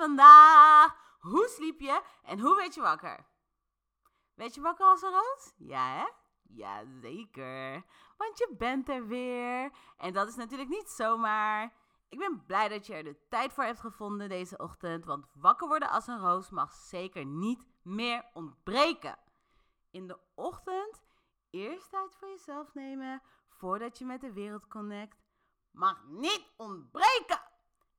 vandaag? Hoe sliep je en hoe werd je wakker? Weet je wakker als een roos? Ja hè? Jazeker. Want je bent er weer. En dat is natuurlijk niet zomaar. Ik ben blij dat je er de tijd voor hebt gevonden deze ochtend. Want wakker worden als een roos mag zeker niet meer ontbreken. In de ochtend eerst tijd voor jezelf nemen voordat je met de wereld connect mag niet ontbreken.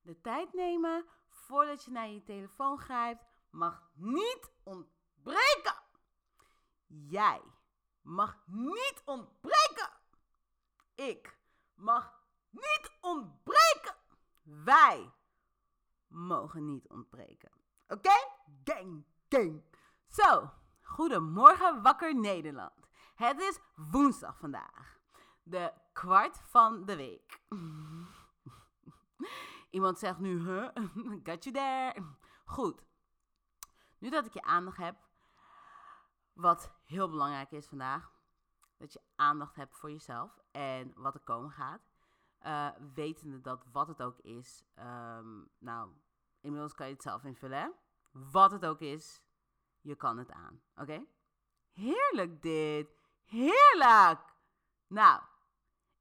De tijd nemen voordat je naar je telefoon grijpt mag niet ontbreken. Jij mag niet ontbreken. Ik mag niet ontbreken. Wij mogen niet ontbreken. Oké? Gang, gang. Zo, goedemorgen wakker Nederland. Het is woensdag vandaag. De kwart van de week. Iemand zegt nu, huh? Got you there. Goed. Nu dat ik je aandacht heb, wat heel belangrijk is vandaag, dat je aandacht hebt voor jezelf en wat er komen gaat. eh, wetende dat wat het ook is, ehm, nou, inmiddels kan je het zelf invullen? Wat het ook is, je kan het aan, oké? Heerlijk dit! Heerlijk! Nou,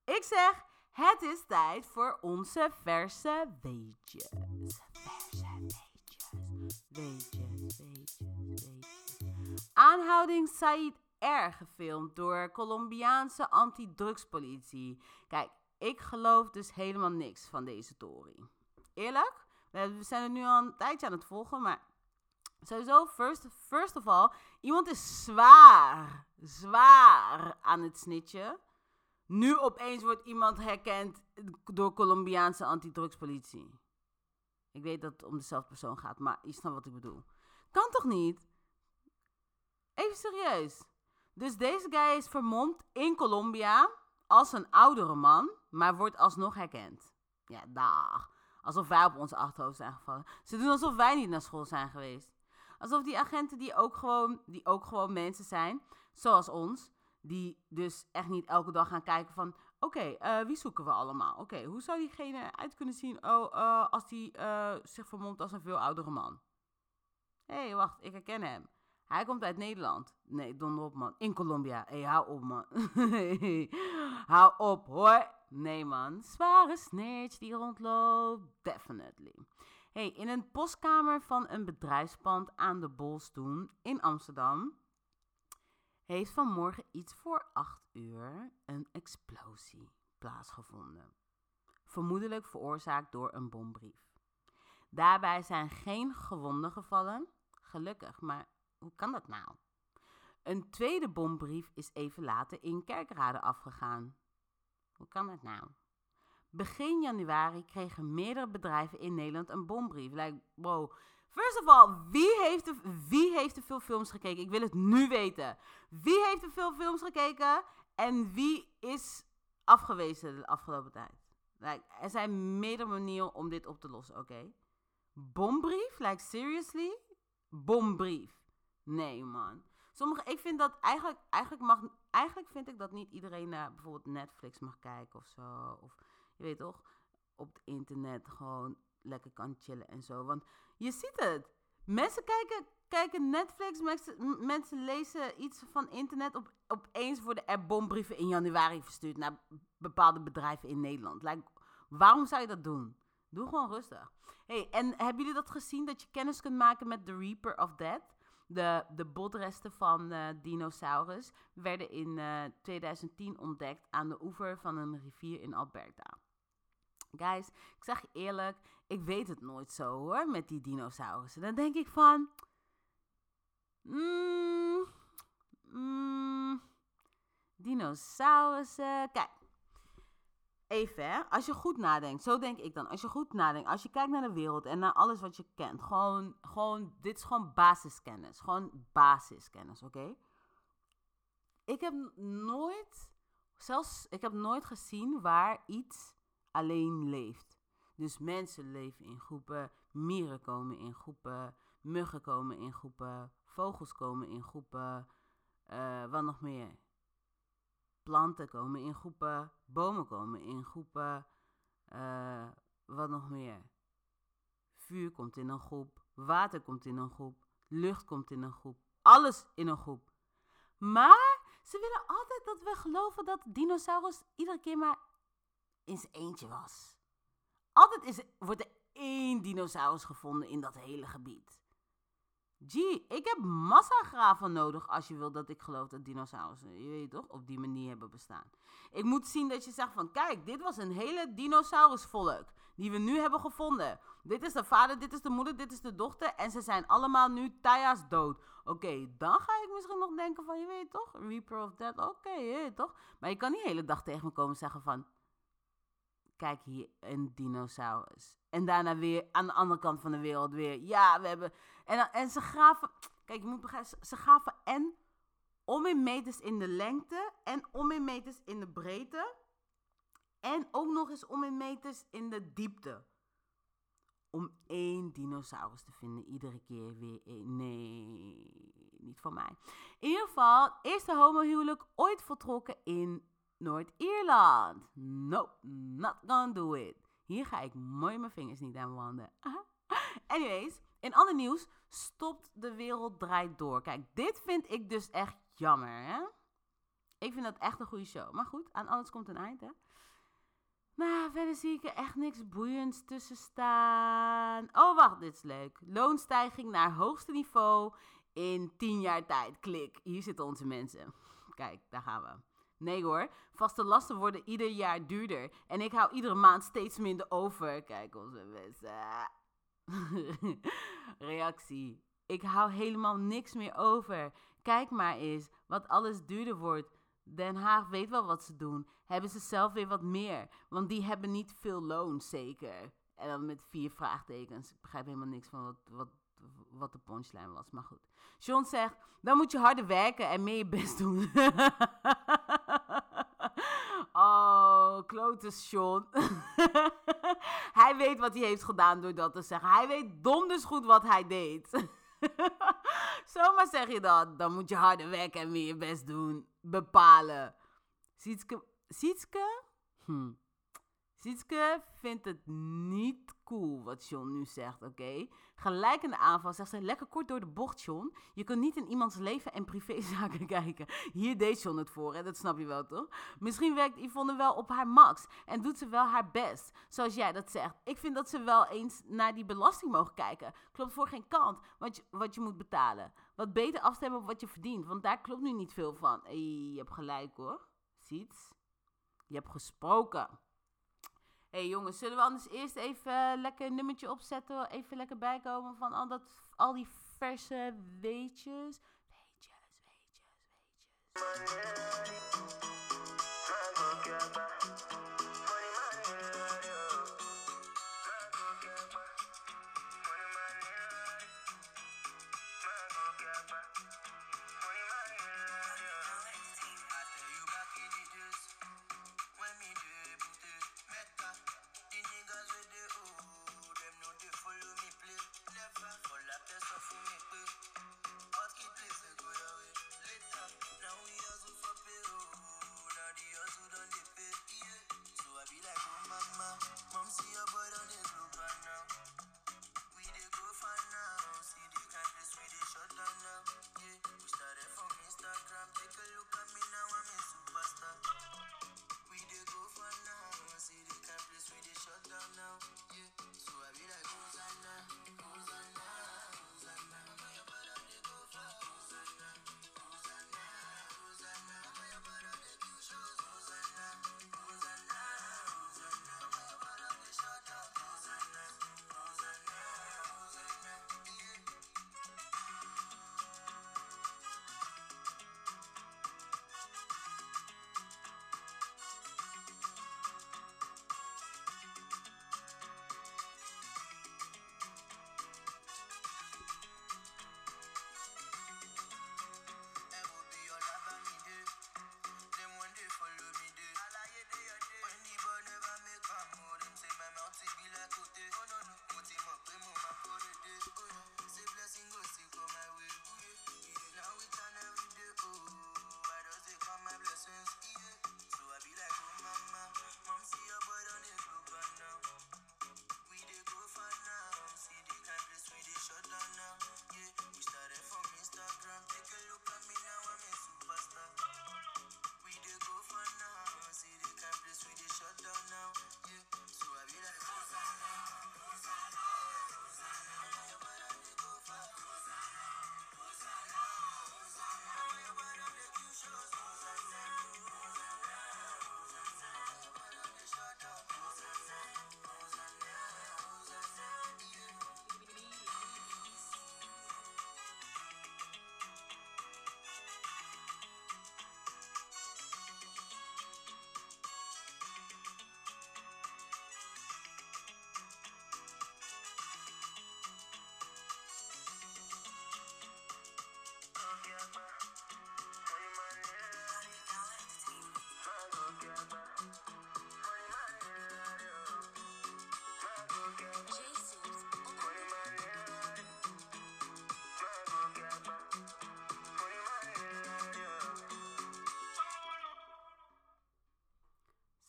ik zeg, het is tijd voor onze verse weetjes. Verse weetjes. Weetjes, weetjes, weetjes. Aanhouding Said R. gefilmd door Colombiaanse antidrugspolitie. Kijk, ik geloof dus helemaal niks van deze tory. Eerlijk, we zijn er nu al een tijdje aan het volgen, maar sowieso, first, first of all, iemand is zwaar, zwaar aan het snitchen. Nu opeens wordt iemand herkend door Colombiaanse antidrugspolitie. Ik weet dat het om dezelfde persoon gaat, maar je snapt wat ik bedoel. Kan toch niet? Even serieus. Dus deze guy is vermomd in Colombia als een oudere man, maar wordt alsnog herkend. Ja, dag. Alsof wij op onze achterhoofd zijn gevallen. Ze doen alsof wij niet naar school zijn geweest. Alsof die agenten die ook gewoon, die ook gewoon mensen zijn, zoals ons, die dus echt niet elke dag gaan kijken van... Oké, eh, wie zoeken we allemaal? Oké, hoe zou diegene uit kunnen zien oh, eh, als die eh, zich vermomt als een veel oudere man? Hé, hey, wacht, ik herken hem. Hij komt uit Nederland. Nee, donder op, man. In Colombia. Hé, hey, hou op, man. hou op, hoor. Nee, man. Zware snitch die rondloopt. Definitely. hey, in een postkamer van een bedrijfspand aan de Bolstoen in Amsterdam... heeft vanmorgen iets voor 8 uur een explosie plaatsgevonden. Vermoedelijk veroorzaakt door een bombrief. Daarbij zijn geen gewonden gevallen. Gelukkig, maar hoe kan dat nou? Een tweede bombrief is even later in Kerkrade afgegaan. Hoe kan dat nou? Begin januari kregen meerdere bedrijven in Nederland een bombrief. Like, wow. First of all, wie heeft, er, wie heeft er veel films gekeken? Ik wil het nu weten. Wie heeft er veel films gekeken? En wie is afgewezen de afgelopen tijd? Like, er zijn meerdere manieren om dit op te lossen, oké? Bombrief? Like, seriously? Bombrief. Nee, man. Sommige, ik vind dat eigenlijk, eigenlijk mag, eigenlijk vind ik dat niet iedereen naar bijvoorbeeld Netflix mag kijken of zo. Of, je weet toch, op het internet gewoon lekker kan chillen en zo. Want je ziet het. Mensen kijken, kijken Netflix, mensen, mensen lezen iets van internet. Op, opeens worden er bombrieven in januari verstuurd naar bepaalde bedrijven in Nederland. Waarom zou je dat doen? Doe gewoon rustig. Hey, en hebben jullie dat gezien dat je kennis kunt maken met The Reaper of Death? De, de botresten van uh, dinosaurus werden in uh, 2010 ontdekt aan de oever van een rivier in Alberta. Guys, ik zeg je eerlijk, ik weet het nooit zo hoor, met die dinosaurussen. Dan denk ik van... Mm, mm, dinosaurussen... Kijk, even hè, als je goed nadenkt, zo denk ik dan. Als je goed nadenkt, als je kijkt naar de wereld en naar alles wat je kent, gewoon, gewoon dit is gewoon basiskennis. Gewoon basiskennis, oké? Ik heb nooit, zelfs, ik heb nooit gezien waar iets alleen leeft. Dus mensen leven in groepen, mieren komen in groepen, muggen komen in groepen, vogels komen in groepen, eh, wat nog meer? Planten komen in groepen, bomen komen in groepen, eh, wat nog meer? Vuur komt in een groep, water komt in een groep, lucht komt in een groep, alles in een groep. Maar ze willen altijd dat we geloven dat dinosaurus iedere keer maar zijn eentje was. Altijd is, wordt er één dinosaurus gevonden in dat hele gebied. Gee, ik heb massagraven nodig als je wil dat ik geloof dat dinosaurussen, je weet toch, op die manier hebben bestaan. Ik moet zien dat je zegt van, kijk, dit was een hele dinosaurusvolk die we nu hebben gevonden. Dit is de vader, dit is de moeder, dit is de dochter en ze zijn allemaal nu Taya's dood. Oké, dan ga ik misschien nog denken van, je weet toch, Reaper of Dead, oké, je weet toch. Maar je kan niet de hele dag tegen me komen zeggen van, kijk hier, een dinosaurus. En daarna weer aan de andere kant van de wereld weer, ja, we hebben... En, en ze gaven, kijk, je moet begrijpen, ze- gaven en om in meters in de lengte en om in meters in de breedte. En ook nog eens om in meters in de diepte. Om één dinosaurus te vinden, iedere keer weer. Nee, niet van mij. In ieder geval, eerste homohuwelijk ooit voltrokken in Noord-Ierland. Nope, not gonna do it. Hier ga ik mooi mijn vingers niet aan wanden. Anyways, in ander nieuws, stopt de wereld draait door. Kijk, dit vind ik dus echt jammer, hè? Ik vind dat echt een goede show. Maar goed, aan alles komt een eind, hè? Maar verder zie ik er echt niks boeiends tussen staan. Oh, wacht, dit is leuk. Loonstijging naar hoogste niveau in 10 jaar tijd. Klik, hier zitten onze mensen. Kijk, daar gaan we. Nee hoor, vaste lasten worden ieder jaar duurder. En ik hou iedere maand steeds minder over. Kijk, onze mensen. Reactie. Ik hou helemaal niks meer over. Kijk maar eens wat alles duurder wordt. Den Haag weet wel wat ze doen. Hebben ze zelf weer wat meer? Want die hebben niet veel loon, zeker. En dan met vier vraagtekens. Ik begrijp helemaal niks van wat, wat, wat de punchline was, maar goed. John zegt, dan moet je harder werken en meer je best doen. klote John. hij weet wat hij heeft gedaan door dat te zeggen. Hij weet donders goed wat hij deed. Zomaar zeg je dat. Dan moet je harder werken en meer je best doen. Bepalen. Sietske... Sietske? Hm. Sietske vindt het niet cool wat John nu zegt, oké? Gelijk in de aanval zegt ze lekker kort door de bocht, John. Je kunt niet in iemands leven en privézaken kijken. Hier deed John het voor, hè? dat snap je wel, toch? Misschien werkt Yvonne wel op haar max en doet ze wel haar best, zoals jij dat zegt. Ik vind dat ze wel eens naar die belasting mogen kijken. Klopt voor geen kant wat je, wat je moet betalen. Wat beter afstemmen op wat je verdient, want daar klopt nu niet veel van. Hey, je hebt gelijk, hoor. Ziet? Je hebt gesproken. Hé hey jongens, zullen we anders eerst even eh, lekker een nummertje opzetten? Even lekker bijkomen van al, dat, al die verse weetjes. Weetjes, weetjes, weetjes.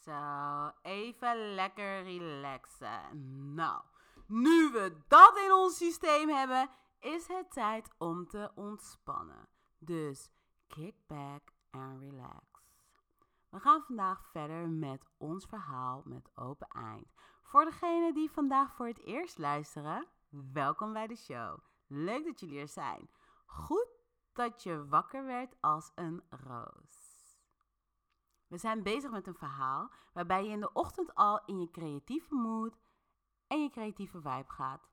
Zo, even lekker relaxen. Nou, nu we dat in ons systeem hebben, is het tijd om te ontspannen. Dus kick back and relax. We gaan vandaag verder met ons verhaal met open eind. Voor degenen die vandaag voor het eerst luisteren, welkom bij de show. Leuk dat jullie er zijn. Goed dat je wakker werd als een roos. We zijn bezig met een verhaal waarbij je in de ochtend al in je creatieve mood en je creatieve vibe gaat.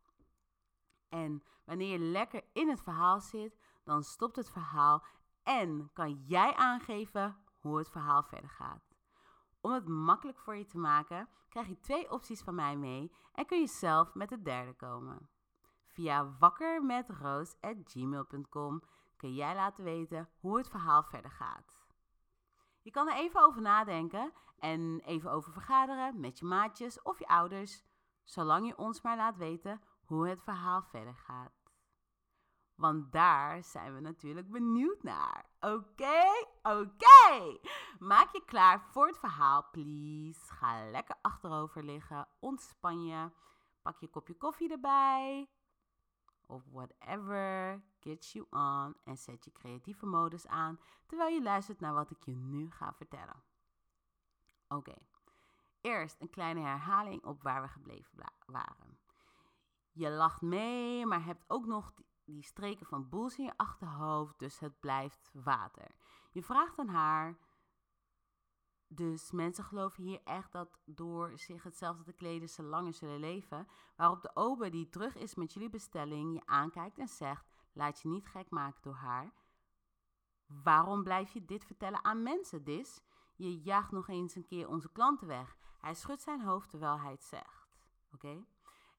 En wanneer je lekker in het verhaal zit, dan stopt het verhaal en kan jij aangeven hoe het verhaal verder gaat. Om het makkelijk voor je te maken, krijg je twee opties van mij mee en kun je zelf met de derde komen. Via wakkermetroos.gmail.com kun jij laten weten hoe het verhaal verder gaat. Je kan er even over nadenken en even over vergaderen met je maatjes of je ouders, zolang je ons maar laat weten hoe het verhaal verder gaat. Want daar zijn we natuurlijk benieuwd naar. Oké, oké. Maak je klaar voor het verhaal, please. Ga lekker achterover liggen, ontspan je. Pak je kopje koffie erbij. Of whatever gets you on. En zet je creatieve modus aan terwijl je luistert naar wat ik je nu ga vertellen. Oké, eerst een kleine herhaling op waar we gebleven waren. Je lacht mee, maar hebt ook nog die streken van boels in je achterhoofd, dus het blijft water. Je vraagt aan haar, dus mensen geloven hier echt dat door zich hetzelfde te kleden ze langer zullen leven, waarop de ober die terug is met jullie bestelling je aankijkt en zegt, laat je niet gek maken door haar. Waarom blijf je dit vertellen aan mensen, Dis? Je jaagt nog eens een keer onze klanten weg. Hij schudt zijn hoofd terwijl hij het zegt. Oké?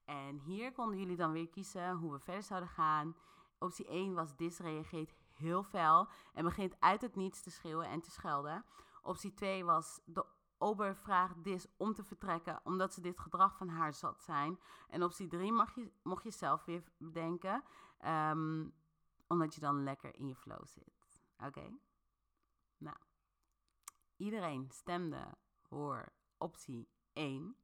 En hier konden jullie dan weer kiezen hoe we verder zouden gaan. Optie 1 was Dis reageert heel fel en begint uit het niets te schreeuwen en te schelden. Optie 2 was de ober vraagt Dis om te vertrekken omdat ze dit gedrag van haar zat zijn. En optie 3 mag je, mocht je zelf weer bedenken, ehm, omdat je dan lekker in je flow zit. Oké? Nou, iedereen stemde voor optie 1.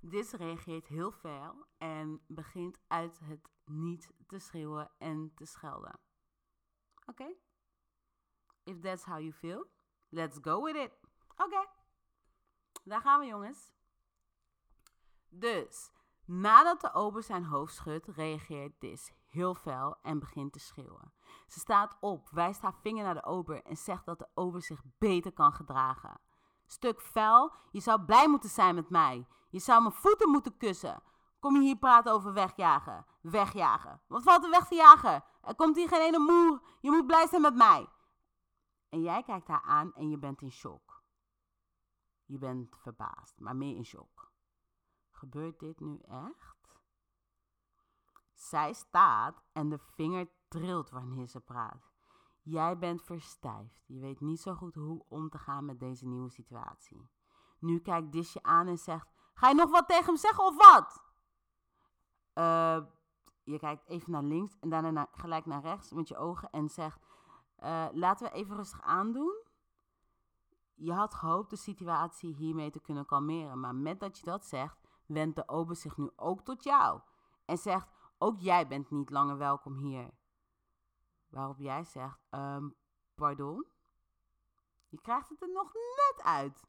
Dis reageert heel fel en begint uit het niet te schreeuwen en te schelden. Oké? If that's how you feel, let's go with it. Oké. Daar gaan we, jongens. Dus, nadat de ober zijn hoofd schudt, reageert Dis heel fel en begint te schreeuwen. Ze staat op, wijst haar vinger naar de ober en zegt dat de ober zich beter kan gedragen. Stuk vuil, je zou blij moeten zijn met mij. Je zou mijn voeten moeten kussen. Kom je hier praten over wegjagen? Wegjagen. Wat valt er weg te jagen? Er komt hier geen ene moer. Je moet blij zijn met mij. En jij kijkt haar aan en je bent in shock. Je bent verbaasd, maar meer in shock. Gebeurt dit nu echt? Zij staat en de vinger trilt wanneer ze praat. Jij bent verstijfd. Je weet niet zo goed hoe om te gaan met deze nieuwe situatie. Nu kijkt Disje aan en zegt: Ga je nog wat tegen hem zeggen of wat? Uh, je kijkt even naar links en daarna gelijk naar rechts met je ogen en zegt: uh, Laten we even rustig aandoen. Je had gehoopt de situatie hiermee te kunnen kalmeren, maar met dat je dat zegt, wendt de ober zich nu ook tot jou en zegt: Ook jij bent niet langer welkom hier. Waarop jij zegt, um, pardon? Je krijgt het er nog net uit.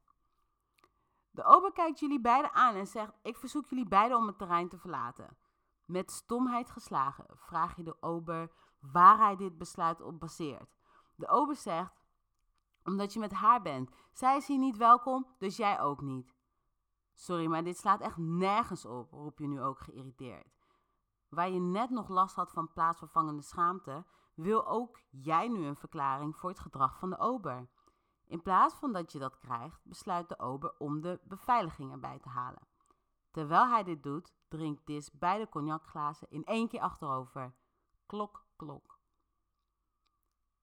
De ober kijkt jullie beiden aan en zegt, ik verzoek jullie beiden om het terrein te verlaten. Met stomheid geslagen vraag je de ober waar hij dit besluit op baseert. De ober zegt, omdat je met haar bent. Zij is hier niet welkom, dus jij ook niet. Sorry, maar dit slaat echt nergens op, roep je nu ook geïrriteerd. Waar je net nog last had van plaatsvervangende schaamte, wil ook jij nu een verklaring voor het gedrag van de ober. In plaats van dat je dat krijgt, besluit de ober om de beveiliging erbij te halen. Terwijl hij dit doet, drinkt Dis beide cognacglazen in één keer achterover. Klok, klok.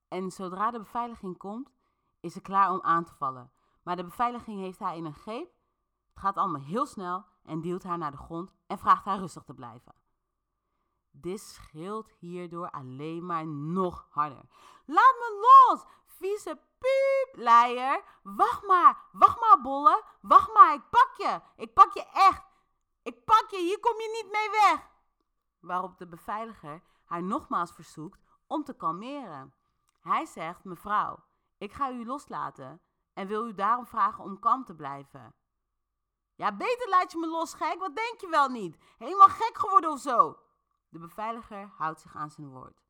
En zodra de beveiliging komt, is ze klaar om aan te vallen. Maar de beveiliging heeft haar in een greep. Het gaat allemaal heel snel en duwt haar naar de grond en vraagt haar rustig te blijven. Dit scheelt hierdoor alleen maar nog harder. Laat me los! vieze piep, leier. Wacht maar, wacht maar, bolle. Wacht maar, ik pak je. Ik pak je echt. Ik pak je, hier kom je niet mee weg. Waarop de beveiliger haar nogmaals verzoekt om te kalmeren. Hij zegt, mevrouw, ik ga u loslaten en wil u daarom vragen om kalm te blijven. Ja, beter laat je me los, gek. Wat denk je wel niet? Helemaal gek geworden of zo? De beveiliger houdt zich aan zijn woord.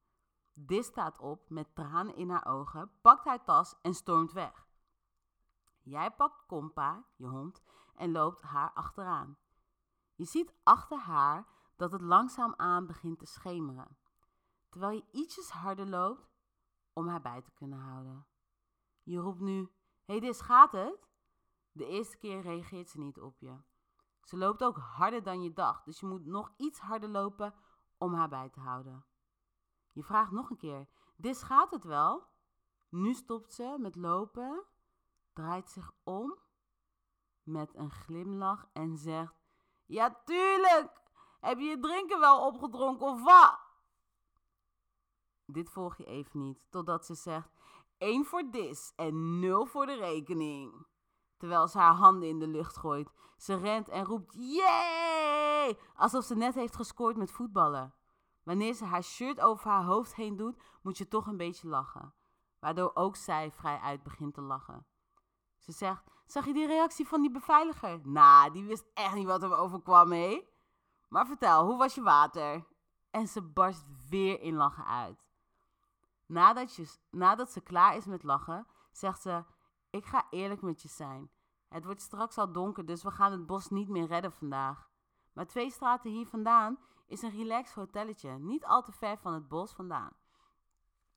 Dis staat op met tranen in haar ogen, pakt haar tas en stormt weg. Jij pakt Kompa, je hond, en loopt haar achteraan. Je ziet achter haar dat het langzaamaan begint te schemeren, terwijl je ietsjes harder loopt om haar bij te kunnen houden. Je roept nu: hey, Dis, gaat het? De eerste keer reageert ze niet op je. Ze loopt ook harder dan je dacht, dus je moet nog iets harder lopen om haar bij te houden. Je vraagt nog een keer: Dis, gaat het wel? Nu stopt ze met lopen, draait zich om met een glimlach en zegt: Ja, tuurlijk! Heb je je drinken wel opgedronken of wat? Dit volg je even niet, totdat ze zegt: 1 voor dis en 0 voor de rekening. Terwijl ze haar handen in de lucht gooit. Ze rent en roept: Yay! Alsof ze net heeft gescoord met voetballen. Wanneer ze haar shirt over haar hoofd heen doet, moet je toch een beetje lachen. Waardoor ook zij vrij uit begint te lachen. Ze zegt: Zag je die reactie van die beveiliger? Nou, die wist echt niet wat hem overkwam, hé. Maar vertel, hoe was je water? En ze barst weer in lachen uit. Nadat, nadat ze klaar is met lachen, zegt ze: Ik ga eerlijk met je zijn. Het wordt straks al donker, dus we gaan het bos niet meer redden vandaag. Maar twee straten hier vandaan is een relaxed hotelletje, niet al te ver van het bos vandaan.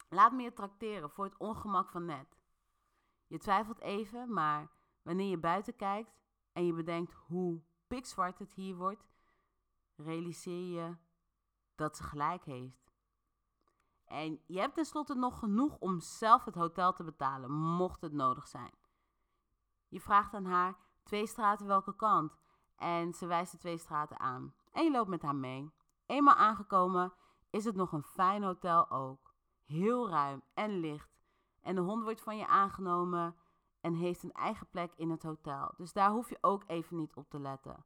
Laat me je trakteren voor het ongemak van net. Je twijfelt even, maar wanneer je buiten kijkt en je bedenkt hoe pikzwart het hier wordt, realiseer je dat ze gelijk heeft. En je hebt tenslotte nog genoeg om zelf het hotel te betalen, mocht het nodig zijn. Je vraagt aan haar twee straten welke kant en ze wijst de twee straten aan. En je loopt met haar mee. Eenmaal aangekomen is het nog een fijn hotel ook. Heel ruim en licht. En de hond wordt van je aangenomen en heeft een eigen plek in het hotel. Dus daar hoef je ook even niet op te letten.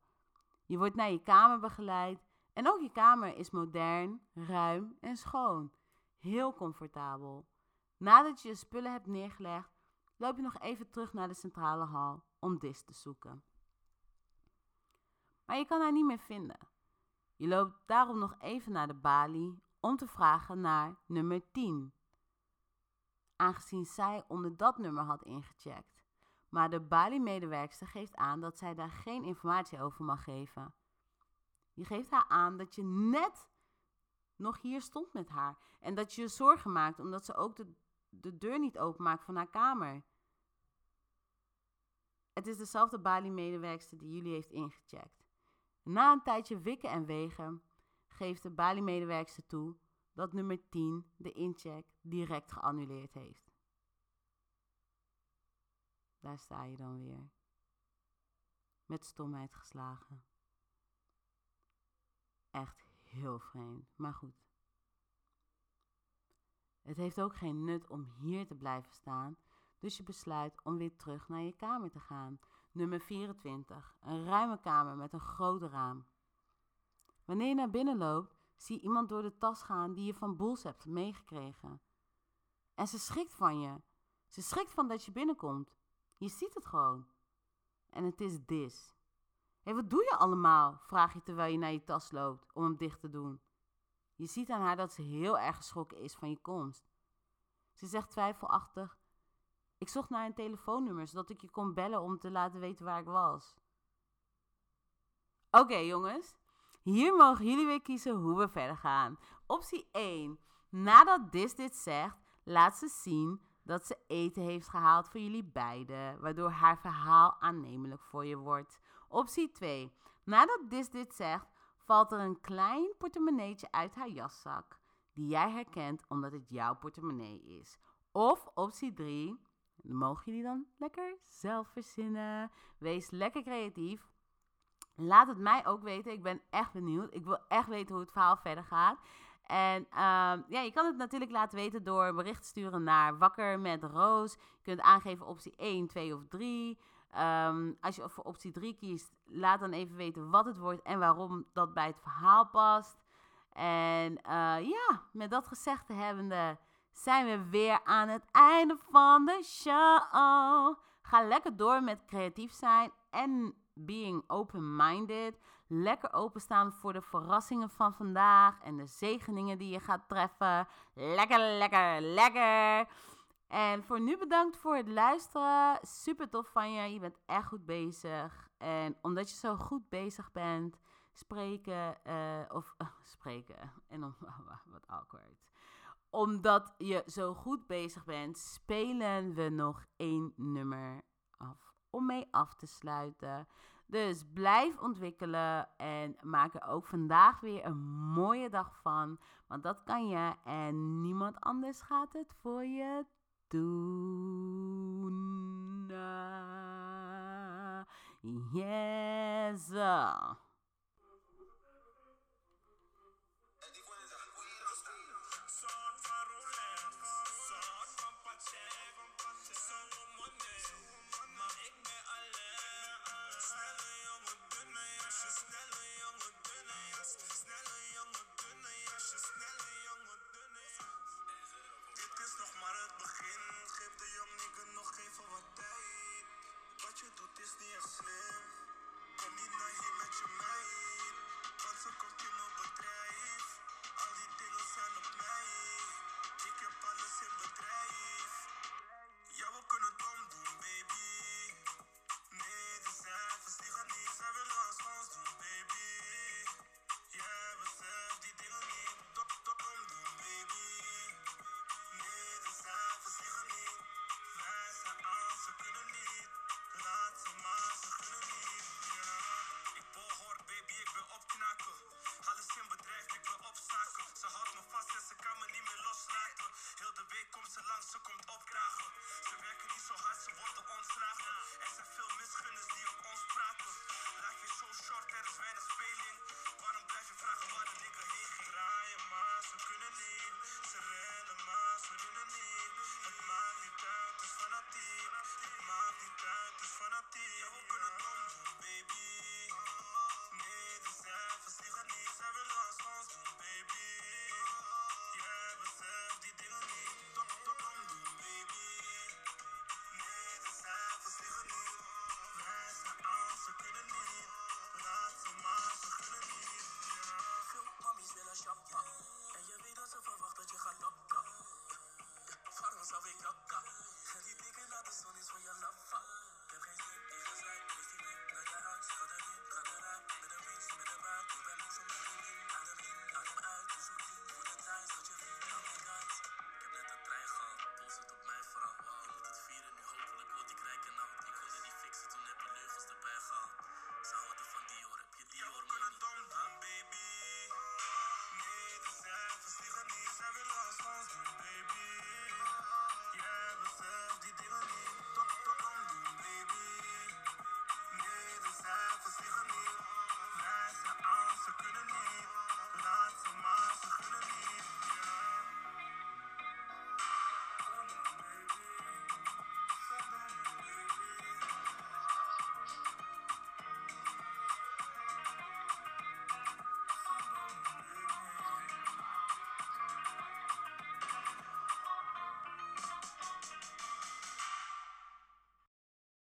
Je wordt naar je kamer begeleid en ook je kamer is modern, ruim en schoon. Heel comfortabel. Nadat je je spullen hebt neergelegd, loop je nog even terug naar de centrale hal om Dis te zoeken. Maar je kan haar niet meer vinden. Je loopt daarom nog even naar de balie om te vragen naar nummer 10. Aangezien zij onder dat nummer had ingecheckt. Maar de balie-medewerkster geeft aan dat zij daar geen informatie over mag geven. Je geeft haar aan dat je net nog hier stond met haar. En dat je je zorgen maakt omdat ze ook de, de deur niet openmaakt van haar kamer. Het is dezelfde Bali-medewerkster die jullie heeft ingecheckt. Na een tijdje wikken en wegen geeft de Bali-medewerkster toe dat nummer 10 de incheck direct geannuleerd heeft. Daar sta je dan weer. Met stomheid geslagen. Echt heel vreemd, maar goed. Het heeft ook geen nut om hier te blijven staan, dus je besluit om weer terug naar je kamer te gaan. Nummer 24, een ruime kamer met een groot raam. Wanneer je naar binnen loopt, zie je iemand door de tas gaan die je van Boels hebt meegekregen. En ze schrikt van je. Ze schrikt van dat je binnenkomt. Je ziet het gewoon. En het is Dis. Hé, wat doe je allemaal? vraag je terwijl je naar je tas loopt om hem dicht te doen. Je ziet aan haar dat ze heel erg geschrokken is van je komst. Ze zegt twijfelachtig: Ik zocht naar een telefoonnummer zodat ik je kon bellen om te laten weten waar ik was. Oké, jongens. Hier mogen jullie weer kiezen hoe we verder gaan. Optie 1. Nadat Dis dit zegt, laat ze zien dat ze eten heeft gehaald voor jullie beiden, waardoor haar verhaal aannemelijk voor je wordt. Optie 2. Nadat Dis dit zegt, valt er een klein portemonneetje uit haar jaszak, die jij herkent omdat het jouw portemonnee is. Of optie 3. Mogen jullie dan lekker zelf verzinnen? Wees lekker creatief. Laat het mij ook weten. Ik ben echt benieuwd. Ik wil echt weten hoe het verhaal verder gaat. En ehm, ja, je kan het natuurlijk laten weten door bericht sturen naar Wakker met Roos. Je kunt aangeven optie 1, 2 of 3. Ehm, als je voor optie 3 kiest, laat dan even weten wat het wordt en waarom dat bij het verhaal past. En eh, ja, met dat gezegd hebbende zijn we weer aan het einde van de show. Ga lekker door met creatief zijn en being open-minded. Lekker openstaan voor de verrassingen van vandaag en de zegeningen die je gaat treffen. Lekker, lekker, lekker. En voor nu bedankt voor het luisteren. Super tof van je. Je bent echt goed bezig. En omdat je zo goed bezig bent, spreken, uh, of uh, spreken, en dan, wat awkward. Omdat je zo goed bezig bent, spelen we nog één nummer af om mee af te sluiten. Dus blijf ontwikkelen en maak er ook vandaag weer een mooie dag van. Want dat kan je en niemand anders gaat het voor je doen. Yes.